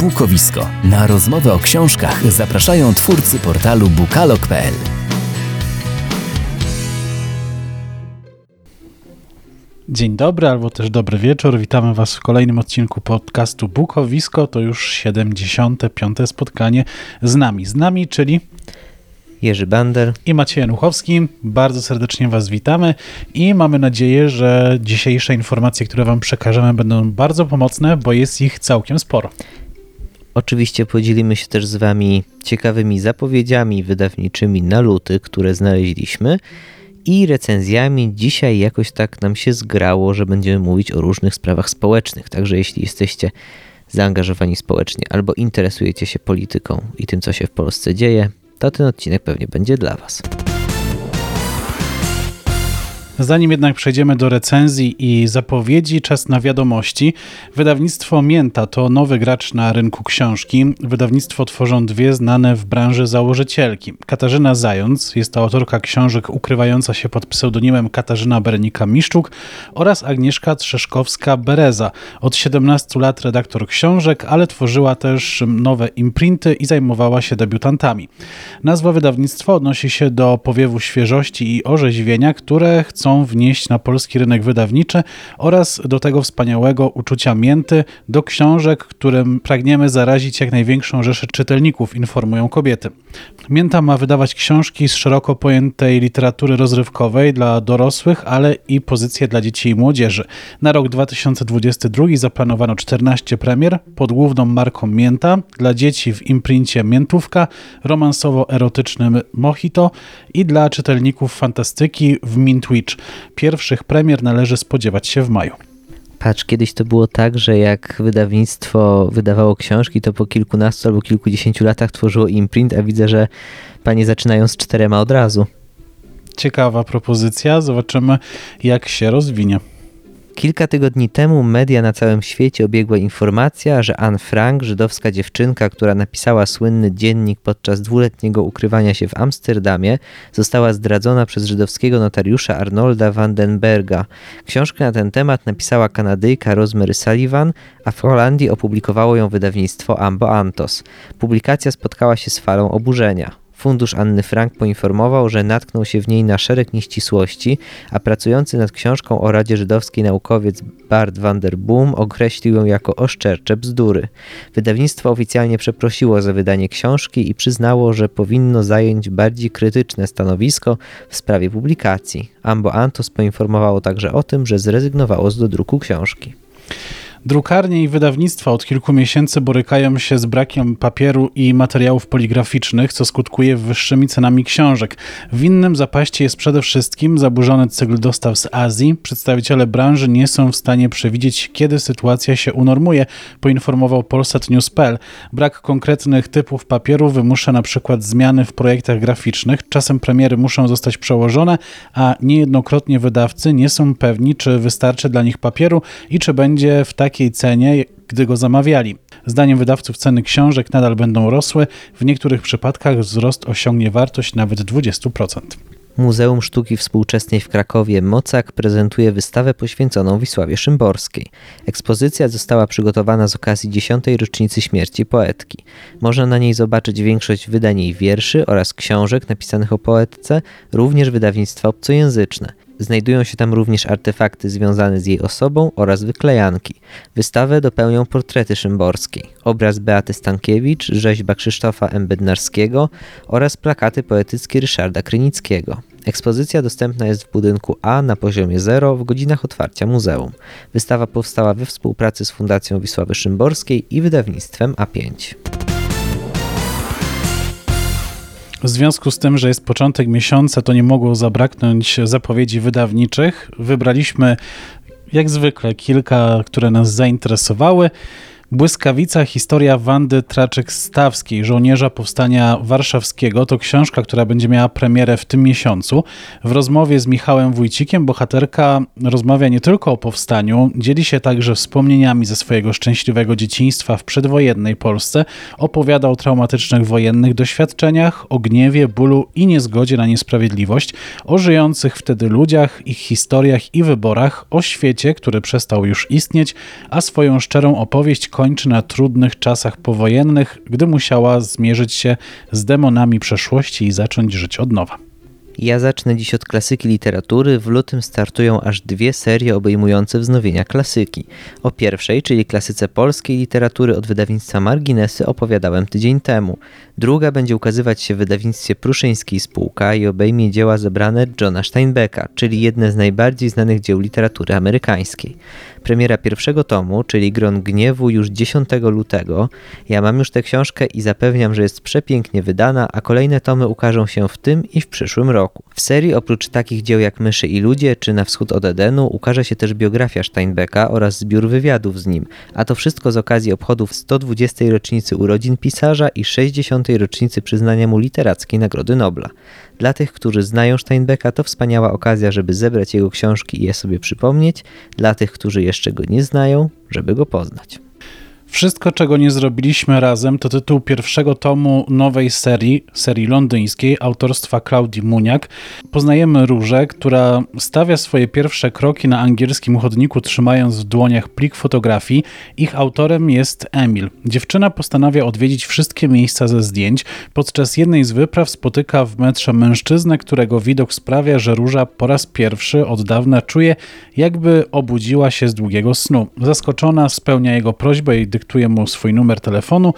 Bukowisko. Na rozmowę o książkach zapraszają twórcy portalu bukalok.pl. Dzień dobry albo też dobry wieczór. Witamy Was w kolejnym odcinku podcastu Bukowisko. To już 75. spotkanie z nami. Z nami, czyli Jerzy Bander i Maciej Januchowski. Bardzo serdecznie Was witamy i mamy nadzieję, że dzisiejsze informacje, które Wam przekażemy, będą bardzo pomocne, bo jest ich całkiem sporo. Oczywiście podzielimy się też z Wami ciekawymi zapowiedziami wydawniczymi na luty, które znaleźliśmy i recenzjami. Dzisiaj jakoś tak nam się zgrało, że będziemy mówić o różnych sprawach społecznych. Także jeśli jesteście zaangażowani społecznie albo interesujecie się polityką i tym, co się w Polsce dzieje, to ten odcinek pewnie będzie dla Was. Zanim jednak przejdziemy do recenzji i zapowiedzi, czas na wiadomości. Wydawnictwo Mięta to nowy gracz na rynku książki. Wydawnictwo tworzą dwie znane w branży założycielki. Katarzyna Zając, jest to autorka książek ukrywająca się pod pseudonimem Katarzyna Berenika-Miszczuk oraz Agnieszka Trzeszkowska-Bereza. Od 17 lat redaktor książek, ale tworzyła też nowe imprinty i zajmowała się debiutantami. Nazwa wydawnictwa odnosi się do powiewu świeżości i orzeźwienia, które chcą chcą wnieść na polski rynek wydawniczy oraz do tego wspaniałego uczucia mięty do książek, którym pragniemy zarazić jak największą rzeszę czytelników, informują kobiety. Mięta ma wydawać książki z szeroko pojętej literatury rozrywkowej dla dorosłych, ale i pozycje dla dzieci i młodzieży. Na rok 2022 zaplanowano 14 premier pod główną marką Mięta, dla dzieci w imprincie Miętówka, romansowo-erotycznym Mojito i dla czytelników fantastyki w Mintwitch. Pierwszych premier należy spodziewać się w maju. Patrz, kiedyś to było tak, że jak wydawnictwo wydawało książki, to po kilkunastu albo kilkudziesięciu latach tworzyło imprint, a widzę, że panie zaczynają z czterema od razu. Ciekawa propozycja, zobaczymy jak się rozwinie. Kilka tygodni temu media na całym świecie obiegła informacja, że Anne Frank, żydowska dziewczynka, która napisała słynny dziennik podczas dwuletniego ukrywania się w Amsterdamie, została zdradzona przez żydowskiego notariusza Arnolda Vandenberga. Książkę na ten temat napisała Kanadyjka Rosemary Sullivan, a w Holandii opublikowało ją wydawnictwo Ambo Antos. Publikacja spotkała się z falą oburzenia. Fundusz Anny Frank poinformował, że natknął się w niej na szereg nieścisłości, a pracujący nad książką o Radzie Żydowskiej naukowiec Bart van der Boom określił ją jako oszczercze bzdury. Wydawnictwo oficjalnie przeprosiło za wydanie książki i przyznało, że powinno zająć bardziej krytyczne stanowisko w sprawie publikacji. Ambo Antos poinformowało także o tym, że zrezygnowało z dodruku książki. Drukarnie i wydawnictwa od kilku miesięcy borykają się z brakiem papieru i materiałów poligraficznych, co skutkuje wyższymi cenami książek. W innym zapaści jest przede wszystkim zaburzony cykl dostaw z Azji. Przedstawiciele branży nie są w stanie przewidzieć, kiedy sytuacja się unormuje, poinformował Polsat News.pl. Brak konkretnych typów papieru wymusza na przykład zmiany w projektach graficznych. Czasem premiery muszą zostać przełożone, a niejednokrotnie wydawcy nie są pewni, czy wystarczy dla nich papieru i czy będzie w takiej takiej cenie, gdy go zamawiali. Zdaniem wydawców ceny książek nadal będą rosły, w niektórych przypadkach wzrost osiągnie wartość nawet 20%. Muzeum Sztuki Współczesnej w Krakowie Mocak prezentuje wystawę poświęconą Wisławie Szymborskiej. Ekspozycja została przygotowana z okazji 10. rocznicy śmierci poetki. Można na niej zobaczyć większość wydań jej wierszy oraz książek napisanych o poetce, również wydawnictwa obcojęzyczne. Znajdują się tam również artefakty związane z jej osobą oraz wyklejanki. Wystawę dopełnią portrety Szymborskiej, obraz Beaty Stankiewicz, rzeźba Krzysztofa M. Bednarskiego oraz plakaty poetyckie Ryszarda Krynickiego. Ekspozycja dostępna jest w budynku A na poziomie 0 w godzinach otwarcia muzeum. Wystawa powstała we współpracy z Fundacją Wisławy Szymborskiej i wydawnictwem A5. W związku z tym, że jest początek miesiąca, to nie mogło zabraknąć zapowiedzi wydawniczych. Wybraliśmy jak zwykle kilka, które nas zainteresowały. Błyskawica, historia Wandy Traczek-Stawskiej, żołnierza powstania warszawskiego. To książka, która będzie miała premierę w tym miesiącu. W rozmowie z Michałem Wójcikiem bohaterka rozmawia nie tylko o powstaniu, dzieli się także wspomnieniami ze swojego szczęśliwego dzieciństwa w przedwojennej Polsce, opowiada o traumatycznych wojennych doświadczeniach, o gniewie, bólu i niezgodzie na niesprawiedliwość, o żyjących wtedy ludziach, ich historiach i wyborach, o świecie, który przestał już istnieć, a swoją szczerą opowieść skończy na trudnych czasach powojennych, gdy musiała zmierzyć się z demonami przeszłości i zacząć żyć od nowa. Ja zacznę dziś od klasyki literatury. W lutym startują aż dwie serie obejmujące wznowienia klasyki. O pierwszej, czyli klasyce polskiej literatury od wydawnictwa Marginesy opowiadałem tydzień temu. Druga będzie ukazywać się w wydawnictwie Pruszyńskiej Spółka i obejmie dzieła zebrane Johna Steinbecka, czyli jedne z najbardziej znanych dzieł literatury amerykańskiej. Premiera pierwszego tomu, czyli Gron Gniewu już 10 lutego. Ja mam już tę książkę i zapewniam, że jest przepięknie wydana, a kolejne tomy ukażą się w tym i w przyszłym roku. W serii oprócz takich dzieł jak Myszy i Ludzie czy Na wschód od Edenu ukaże się też biografia Steinbecka oraz zbiór wywiadów z nim, a to wszystko z okazji obchodów 120. rocznicy urodzin pisarza i 60. rocznicy przyznania mu literackiej Nagrody Nobla. Dla tych, którzy znają Steinbecka, to wspaniała okazja, żeby zebrać jego książki i je sobie przypomnieć. Dla tych, którzy jeszcze go nie znają, żeby go poznać. Wszystko, czego nie zrobiliśmy razem, to tytuł pierwszego tomu nowej serii, serii londyńskiej, autorstwa Claudii Muniak. Poznajemy Różę, która stawia swoje pierwsze kroki na angielskim chodniku, trzymając w dłoniach plik fotografii. Ich autorem jest Emil. Dziewczyna postanawia odwiedzić wszystkie miejsca ze zdjęć. Podczas jednej z wypraw spotyka w metrze mężczyznę, którego widok sprawia, że Róża po raz pierwszy od dawna czuje, jakby obudziła się z długiego snu. Zaskoczona spełnia jego prośbę i dyktuje mu swój numer telefonu.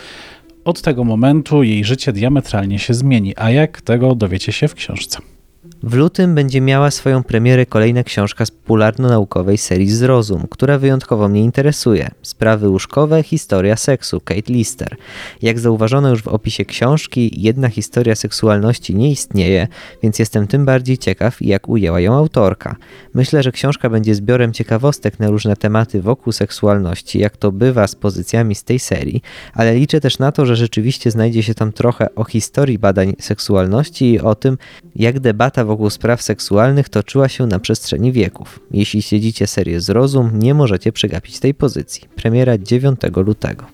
Od tego momentu jej życie diametralnie się zmieni, a jak tego dowiecie się w książce. W lutym będzie miała swoją premierę kolejna książka z popularno-naukowej serii Zrozum, która wyjątkowo mnie interesuje. Sprawy łóżkowe, historia seksu, Kate Lister. Jak zauważono już w opisie książki, jedna historia seksualności nie istnieje, więc jestem tym bardziej ciekaw, jak ujęła ją autorka. Myślę, że książka będzie zbiorem ciekawostek na różne tematy wokół seksualności, jak to bywa z pozycjami z tej serii, ale liczę też na to, że rzeczywiście znajdzie się tam trochę o historii badań seksualności i o tym, jak debata wokół spraw seksualnych toczyła się na przestrzeni wieków. Jeśli śledzicie serię Zrozum, nie możecie przegapić tej pozycji. Premiera 9 lutego.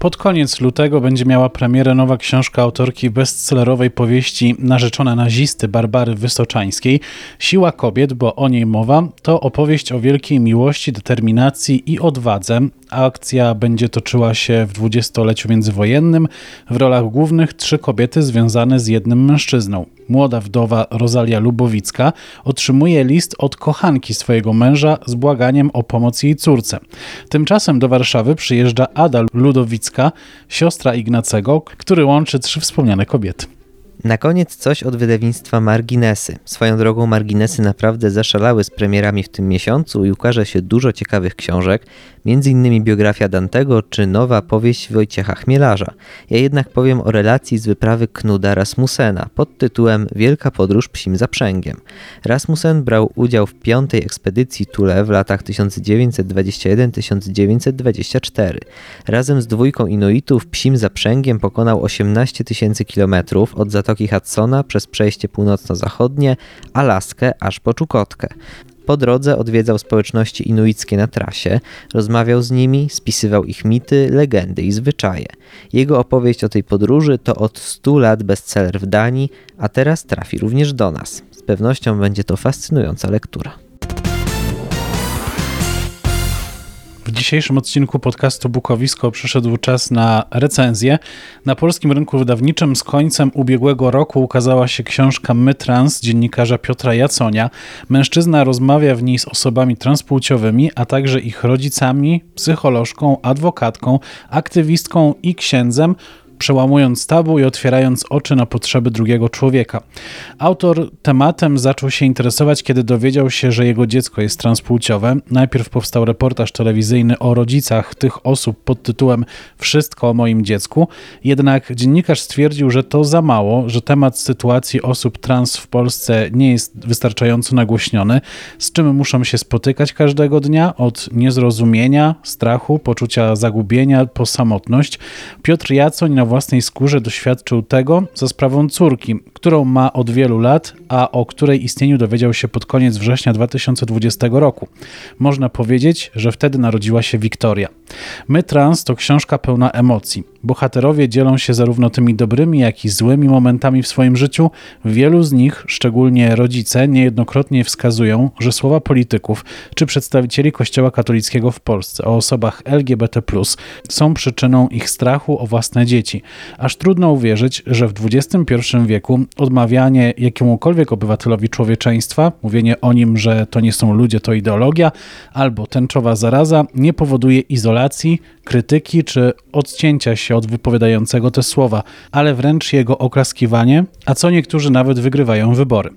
Pod koniec lutego będzie miała premierę nowa książka autorki bestsellerowej powieści Narzeczona nazisty Barbary Wysoczańskiej. Siła kobiet, bo o niej mowa, to opowieść o wielkiej miłości, determinacji i odwadze. Akcja będzie toczyła się w dwudziestoleciu międzywojennym. W rolach głównych trzy kobiety związane z jednym mężczyzną. Młoda wdowa Rosalia Lubowicka otrzymuje list od kochanki swojego męża z błaganiem o pomoc jej córce. Tymczasem do Warszawy przyjeżdża Ada Ludowicka, siostra Ignacego, który łączy trzy wspomniane kobiety. Na koniec coś od wydawnictwa Marginesy. Swoją drogą Marginesy naprawdę zaszalały z premierami w tym miesiącu i ukaże się dużo ciekawych książek, m.in. biografia Dantego czy nowa powieść Wojciecha Chmielarza. Ja jednak powiem o relacji z wyprawy Knuda Rasmusena pod tytułem Wielka podróż psim zaprzęgiem. Rasmussen brał udział w piątej ekspedycji Tule w latach 1921-1924. Razem z dwójką Inuitów psim zaprzęgiem pokonał 18 tysięcy kilometrów od Zatoki Hudsona przez przejście północno-zachodnie, Alaskę aż po Czukotkę. Po drodze odwiedzał społeczności inuickie na trasie, rozmawiał z nimi, spisywał ich mity, legendy i zwyczaje. Jego opowieść o tej podróży to od 100 lat bestseller w Danii, a teraz trafi również do nas. Z pewnością będzie to fascynująca lektura. W dzisiejszym odcinku podcastu Bukowisko przyszedł czas na recenzję. Na polskim rynku wydawniczym z końcem ubiegłego roku ukazała się książka My Trans dziennikarza Piotra Jaconia. Mężczyzna rozmawia w niej z osobami transpłciowymi, a także ich rodzicami, psycholożką, adwokatką, aktywistką i księdzem przełamując tabu i otwierając oczy na potrzeby drugiego człowieka. Autor tematem zaczął się interesować, kiedy dowiedział się, że jego dziecko jest transpłciowe. Najpierw powstał reportaż telewizyjny o rodzicach tych osób pod tytułem Wszystko o moim dziecku, jednak dziennikarz stwierdził, że to za mało, że temat sytuacji osób trans w Polsce nie jest wystarczająco nagłośniony, z czym muszą się spotykać każdego dnia, od niezrozumienia, strachu, poczucia zagubienia po samotność. Piotr Jacoń na własnej skórze doświadczył tego za sprawą córki, którą ma od wielu lat, a o której istnieniu dowiedział się pod koniec września 2020 roku. Można powiedzieć, że wtedy narodziła się Wiktoria. My Trans to książka pełna emocji. Bohaterowie dzielą się zarówno tymi dobrymi, jak i złymi momentami w swoim życiu. Wielu z nich, szczególnie rodzice, niejednokrotnie wskazują, że słowa polityków czy przedstawicieli Kościoła katolickiego w Polsce o osobach LGBT są przyczyną ich strachu o własne dzieci. Aż trudno uwierzyć, że w XXI wieku odmawianie jakiemukolwiek obywatelowi człowieczeństwa, mówienie o nim, że to nie są ludzie, to ideologia, albo tęczowa zaraza nie powoduje izolacji, krytyki czy odcięcia się od wypowiadającego te słowa, ale wręcz jego oklaskiwanie, a co niektórzy nawet wygrywają wybory.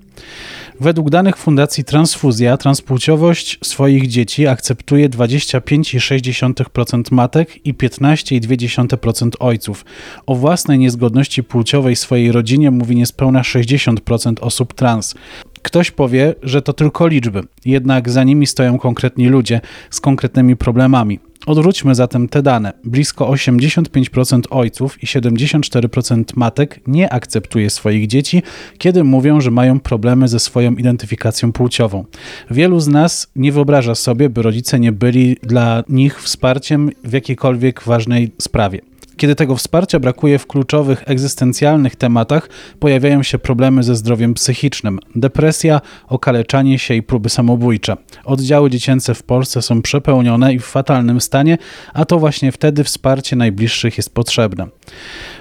Według danych Fundacji Transfuzja, transpłciowość swoich dzieci akceptuje 25,6% matek i 15,2% ojców. O własnej niezgodności płciowej swojej rodzinie mówi niespełna 60% osób trans. Ktoś powie, że to tylko liczby, jednak za nimi stoją konkretni ludzie z konkretnymi problemami. Odwróćmy zatem te dane. Blisko 85% ojców i 74% matek nie akceptuje swoich dzieci, kiedy mówią, że mają problemy ze swoją identyfikacją płciową. Wielu z nas nie wyobraża sobie, by rodzice nie byli dla nich wsparciem w jakiejkolwiek ważnej sprawie. Kiedy tego wsparcia brakuje w kluczowych egzystencjalnych tematach, pojawiają się problemy ze zdrowiem psychicznym, depresja, okaleczanie się i próby samobójcze. Oddziały dziecięce w Polsce są przepełnione i w fatalnym stanie, a to właśnie wtedy wsparcie najbliższych jest potrzebne.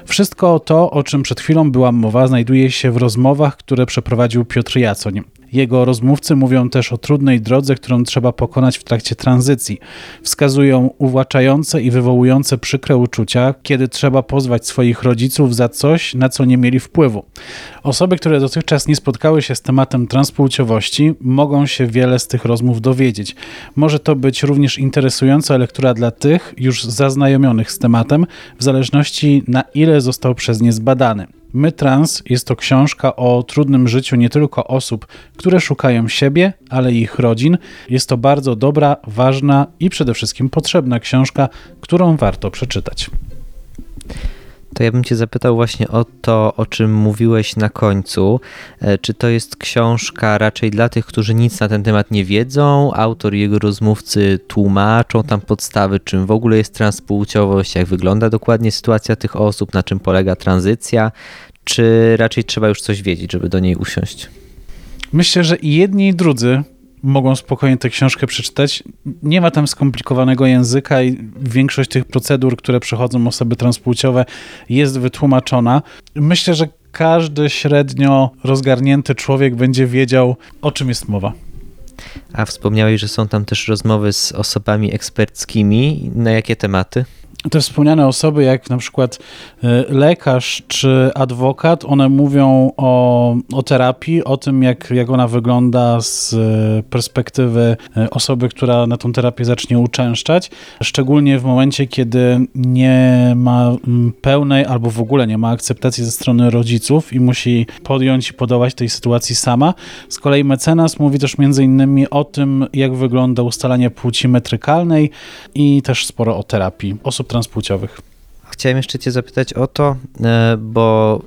Wszystko to, o czym przed chwilą była mowa, znajduje się w rozmowach, które przeprowadził Piotr Jacoń. Jego rozmówcy mówią też o trudnej drodze, którą trzeba pokonać w trakcie tranzycji. Wskazują uwłaczające i wywołujące przykre uczucia, kiedy trzeba pozwać swoich rodziców za coś, na co nie mieli wpływu. Osoby, które dotychczas nie spotkały się z tematem transpłciowości, mogą się wiele z tych rozmów dowiedzieć. Może to być również interesująca lektura dla tych już zaznajomionych z tematem, w zależności na ile został przez nie zbadany. My Trans jest to książka o trudnym życiu nie tylko osób, które szukają siebie, ale i ich rodzin. Jest to bardzo dobra, ważna i przede wszystkim potrzebna książka, którą warto przeczytać. To ja bym Cię zapytał właśnie o to, o czym mówiłeś na końcu. E, czy to jest książka raczej dla tych, którzy nic na ten temat nie wiedzą? Autor i jego rozmówcy tłumaczą tam podstawy, czym w ogóle jest transpłciowość, jak wygląda dokładnie sytuacja tych osób, na czym polega tranzycja? Czy raczej trzeba już coś wiedzieć, żeby do niej usiąść? Myślę, że i jedni i drudzy mogą spokojnie tę książkę przeczytać. Nie ma tam skomplikowanego języka i większość tych procedur, które przechodzą osoby transpłciowe jest wytłumaczona. Myślę, że każdy średnio rozgarnięty człowiek będzie wiedział, o czym jest mowa. A wspomniałeś, że są tam też rozmowy z osobami eksperckimi. Na jakie tematy? Te wspomniane osoby, jak na przykład e, lekarz czy adwokat, one mówią o, o terapii, o tym, jak, jak ona wygląda z e, perspektywy e, osoby, która na tą terapię zacznie uczęszczać. Szczególnie w momencie, kiedy nie ma pełnej albo w ogóle nie ma akceptacji ze strony rodziców i musi podjąć i podawać tej sytuacji sama. Z kolei mecenas mówi też między innymi o tym, jak wygląda ustalanie płci metrykalnej i też sporo o terapii osób transpłciowych. Chciałem jeszcze Cię zapytać o to, e, bo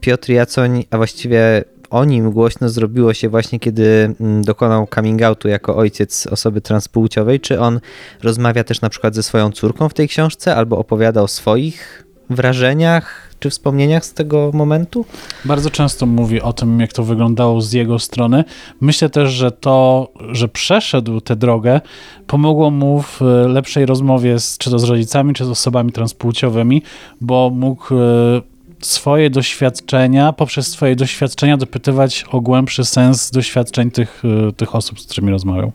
Piotr Jacoń, a właściwie o nim głośno zrobiło się właśnie, kiedy mm, dokonał coming outu jako ojciec osoby transpłciowej. Czy on rozmawia też na przykład ze swoją córką w tej książce, albo opowiada o swoich wrażeniach czy wspomnieniach z tego momentu? Bardzo często mówi o tym, jak to wyglądało z jego strony. Myślę też, że to, że przeszedł tę drogę, pomogło mu w lepszej rozmowie z, czy to z rodzicami, czy z osobami transpłciowymi, bo mógł e, swoje doświadczenia, poprzez swoje doświadczenia dopytywać o głębszy sens doświadczeń tych, e, tych osób, z którymi rozmawiał.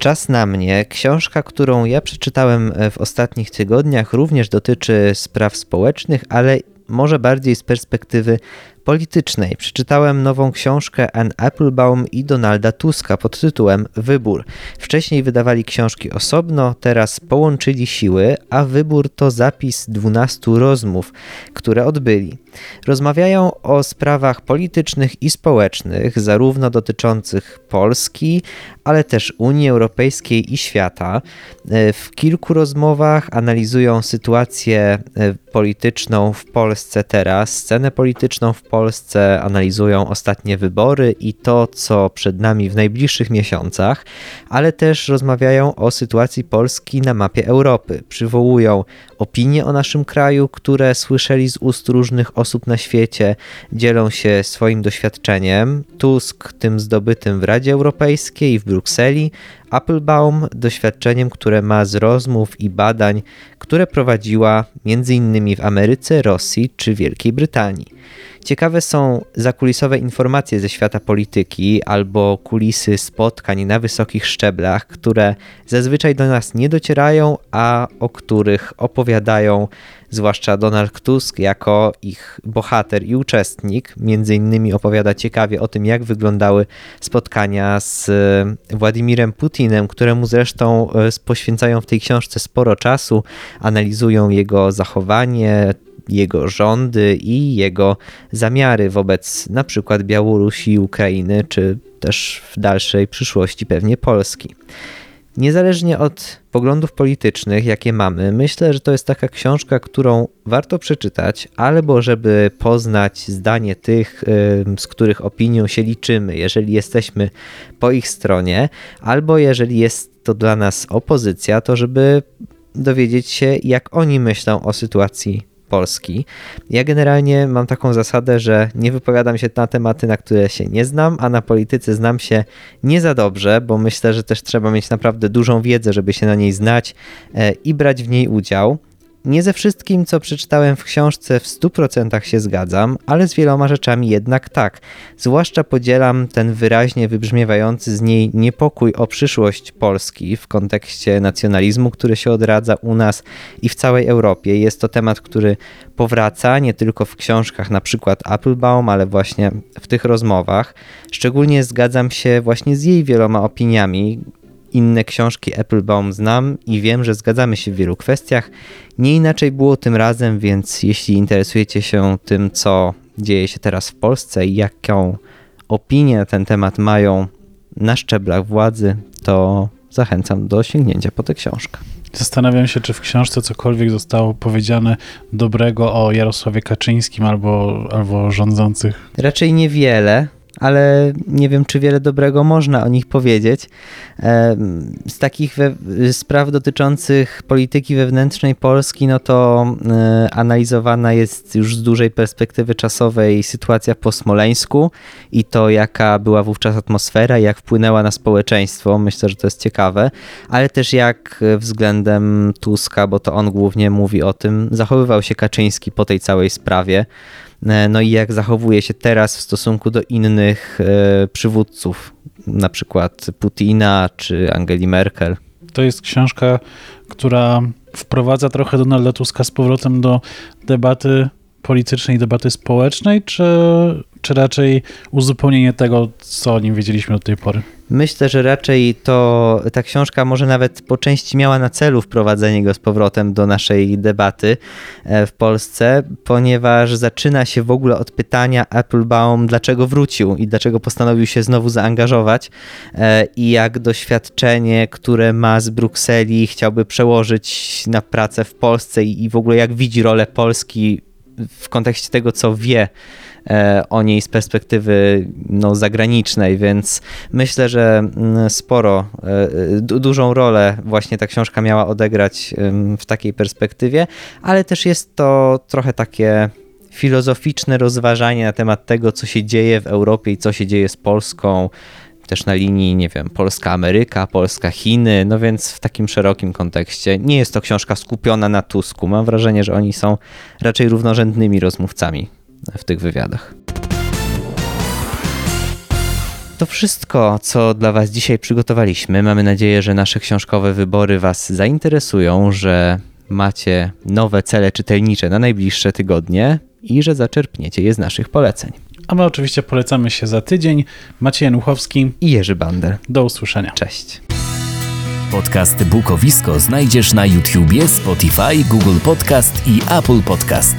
Czas na mnie. Książka, którą ja przeczytałem e, w ostatnich tygodniach, również dotyczy spraw społecznych, ale może bardziej z perspektywy politycznej. Przeczytałem nową książkę Ann Applebaum i Donalda Tuska pod tytułem Wybór. Wcześniej wydawali książki osobno, teraz połączyli siły, a wybór to zapis 12 rozmów, które odbyli. Rozmawiają o sprawach politycznych i społecznych, zarówno dotyczących Polski, ale też Unii Europejskiej i świata. W kilku rozmowach analizują sytuację e, polityczną w Polsce teraz, scenę polityczną w Polsce, analizują ostatnie wybory i to, co przed nami w najbliższych miesiącach, ale też rozmawiają o sytuacji Polski na mapie Europy. Przywołują opinie o naszym kraju, które słyszeli z ust różnych osób na świecie, dzielą się swoim doświadczeniem. Tusk tym zdobytym w Radzie Europejskiej i w Brukseli, Applebaum doświadczeniem, które ma z rozmów i badań, które prowadziła m.in. w Ameryce, Rosji czy Wielkiej Brytanii. Ciekawe są zakulisowe informacje ze świata polityki albo kulisy spotkań na wysokich szczeblach, które zazwyczaj do nas nie docierają, a o których opowiadają zwłaszcza Donald Tusk jako ich bohater i uczestnik. Między innymi opowiada ciekawie o tym, jak wyglądały spotkania z Władimirem Putinem, któremu zresztą e, poświęcają w tej książce sporo czasu, analizują jego zachowanie, jego rządy i jego zamiary wobec na przykład Białorusi, Ukrainy, czy też w dalszej przyszłości pewnie Polski. Niezależnie od poglądów politycznych, jakie mamy, myślę, że to jest taka książka, którą warto przeczytać, albo żeby poznać zdanie tych, z których opinią się liczymy, jeżeli jesteśmy po ich stronie, albo jeżeli jest to dla nas opozycja, to żeby dowiedzieć się, jak oni myślą o sytuacji Polski. Ja generalnie mam taką zasadę, że nie wypowiadam się na tematy, na które się nie znam, a na polityce znam się nie za dobrze, bo myślę, że też trzeba mieć naprawdę dużą wiedzę, żeby się na niej znać e, i brać w niej udział. Nie ze wszystkim, co przeczytałem w książce, w 100% się zgadzam, ale z wieloma rzeczami jednak tak. Zwłaszcza podzielam ten wyraźnie wybrzmiewający z niej niepokój o przyszłość Polski w kontekście nacjonalizmu, który się odradza u nas i w całej Europie. Jest to temat, który powraca nie tylko w książkach, na przykład Applebaum, ale właśnie w tych rozmowach. Szczególnie zgadzam się właśnie z jej wieloma opiniami, inne książki Applebaum znam i wiem, że zgadzamy się w wielu kwestiach. Nie inaczej było tym razem, więc jeśli interesujecie się tym, co dzieje się teraz w Polsce i jaką opinię na ten temat mają na szczeblach władzy, to zachęcam do sięgnięcia po tę książkę. Zastanawiam się, czy w książce cokolwiek zostało powiedziane dobrego o Jarosławie Kaczyńskim albo, albo rządzących. Raczej niewiele ale nie wiem, czy wiele dobrego można o nich powiedzieć. Z takich spraw dotyczących polityki wewnętrznej Polski, no to e, analizowana jest już z dużej perspektywy czasowej sytuacja po Smoleńsku i to, jaka była wówczas atmosfera jak wpłynęła na społeczeństwo. Myślę, że to jest ciekawe, ale też jak względem Tuska, bo to on głównie mówi o tym, zachowywał się Kaczyński po tej całej sprawie. E, no i jak zachowuje się teraz w stosunku do innych e, przywódców, na przykład Putina czy Angeli Merkel. To jest książka, która wprowadza trochę Donalda Tuska z powrotem do debaty politycznej, debaty społecznej, czy, czy raczej uzupełnienie tego, co o nim wiedzieliśmy do tej pory? Myślę, że raczej to ta książka może nawet po części miała na celu wprowadzenie go z powrotem do naszej debaty e, w Polsce, ponieważ zaczyna się w ogóle od pytania Applebaum, dlaczego wrócił i dlaczego postanowił się znowu zaangażować e, i jak doświadczenie, które ma z Brukseli, chciałby przełożyć na pracę w Polsce i w ogóle jak widzi rolę Polski w kontekście tego, co wie o niej z perspektywy no, zagranicznej, więc myślę, że mm, sporo, e, dużą rolę właśnie ta książka miała odegrać w takiej perspektywie, ale też jest to trochę takie filozoficzne rozważanie na temat tego, co się dzieje w Europie i co się dzieje z Polską, też na linii, nie wiem, Polska-Ameryka, Polska-Chiny, no więc w takim szerokim kontekście. Nie jest to książka skupiona na Tusku. Mam wrażenie, że oni są raczej równorzędnymi rozmówcami w tych wywiadach. To wszystko, co dla Was dzisiaj przygotowaliśmy. Mamy nadzieję, że nasze książkowe wybory Was zainteresują, że macie nowe cele czytelnicze na najbliższe tygodnie. i że zaczerpniecie je z naszych poleceń. A my oczywiście polecamy się za tydzień. Maciej Januchowski. I Jerzy Bander. Do usłyszenia. Cześć. Podcast Bukowisko znajdziesz na YouTubie, Spotify, Google Podcast i Apple Podcast.